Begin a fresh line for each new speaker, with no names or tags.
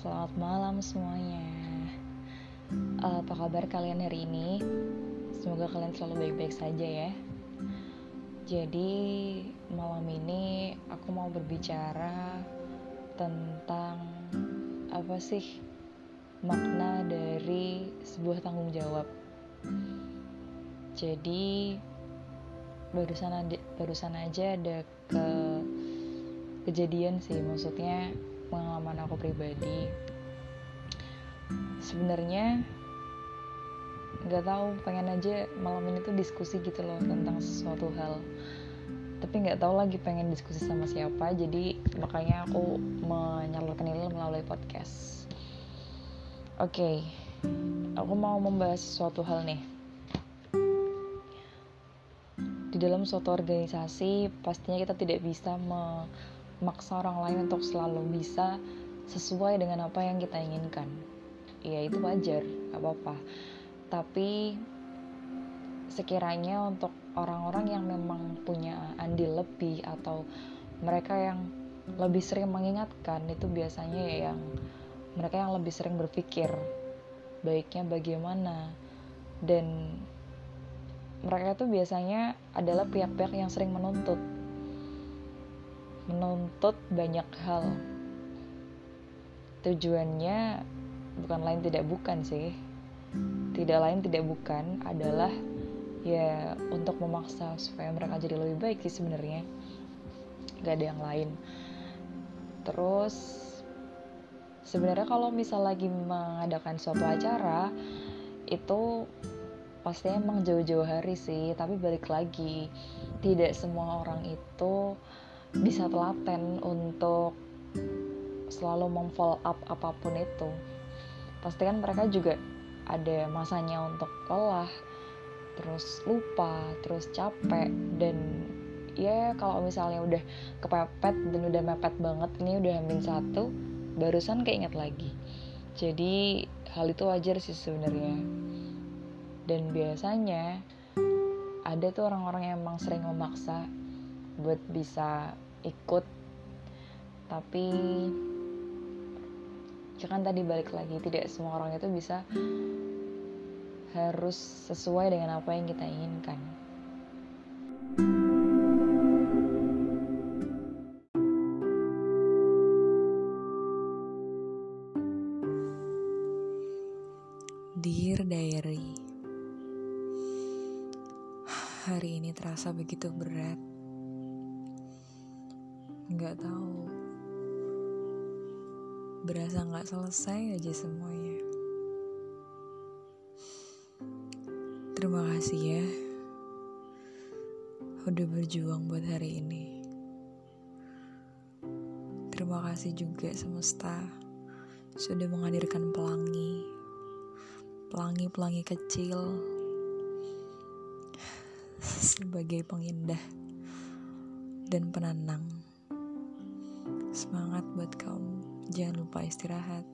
selamat malam semuanya. Uh, apa kabar kalian hari ini? Semoga kalian selalu baik-baik saja ya. Jadi malam ini aku mau berbicara tentang apa sih makna dari sebuah tanggung jawab. Jadi barusan barusan aja ada ke kejadian sih maksudnya pengalaman aku pribadi sebenarnya nggak tahu pengen aja malam ini tuh diskusi gitu loh tentang sesuatu hal. Tapi nggak tahu lagi pengen diskusi sama siapa jadi makanya aku menyalurkan ini melalui podcast. Oke okay, aku mau membahas sesuatu hal nih. Di dalam suatu organisasi pastinya kita tidak bisa memaksa orang lain untuk selalu bisa sesuai dengan apa yang kita inginkan. Ya itu wajar gak apa-apa. Tapi sekiranya untuk orang-orang yang memang punya andil lebih atau mereka yang lebih sering mengingatkan itu biasanya ya yang mereka yang lebih sering berpikir baiknya bagaimana. Dan mereka itu biasanya adalah pihak-pihak yang sering menuntut menuntut banyak hal. Tujuannya bukan lain tidak bukan sih. Tidak lain tidak bukan adalah ya untuk memaksa supaya mereka jadi lebih baik sih sebenarnya. Gak ada yang lain. Terus sebenarnya kalau misal lagi mengadakan suatu acara itu pasti emang jauh-jauh hari sih tapi balik lagi tidak semua orang itu bisa telaten untuk selalu memfollow up apa pun itu. Pasti kan mereka juga ada masanya untuk lelah terus lupa terus capek dan ya kalau misalnya udah kepepet dan udah mepet banget ini udah hampir satu barusan keinget lagi. Jadi hal itu wajar sih sebenarnya. Dan biasanya ada tuh orang-orang yang emang sering memaksa buat bisa ikut. Tapi jangan tadi balik lagi tidak semua orang itu bisa harus sesuai dengan apa yang kita inginkan.
Dear Diary Hari ini terasa begitu berat nggak tahu. Berasa nggak selesai aja semuanya. Terima kasih ya udah berjuang buat hari ini. Terima kasih juga semesta sudah menghadirkan pelangi. Pelangi-pelangi kecil sebagai pengindah dan penenang Semangat buat kamu. Jangan lupa istirahat.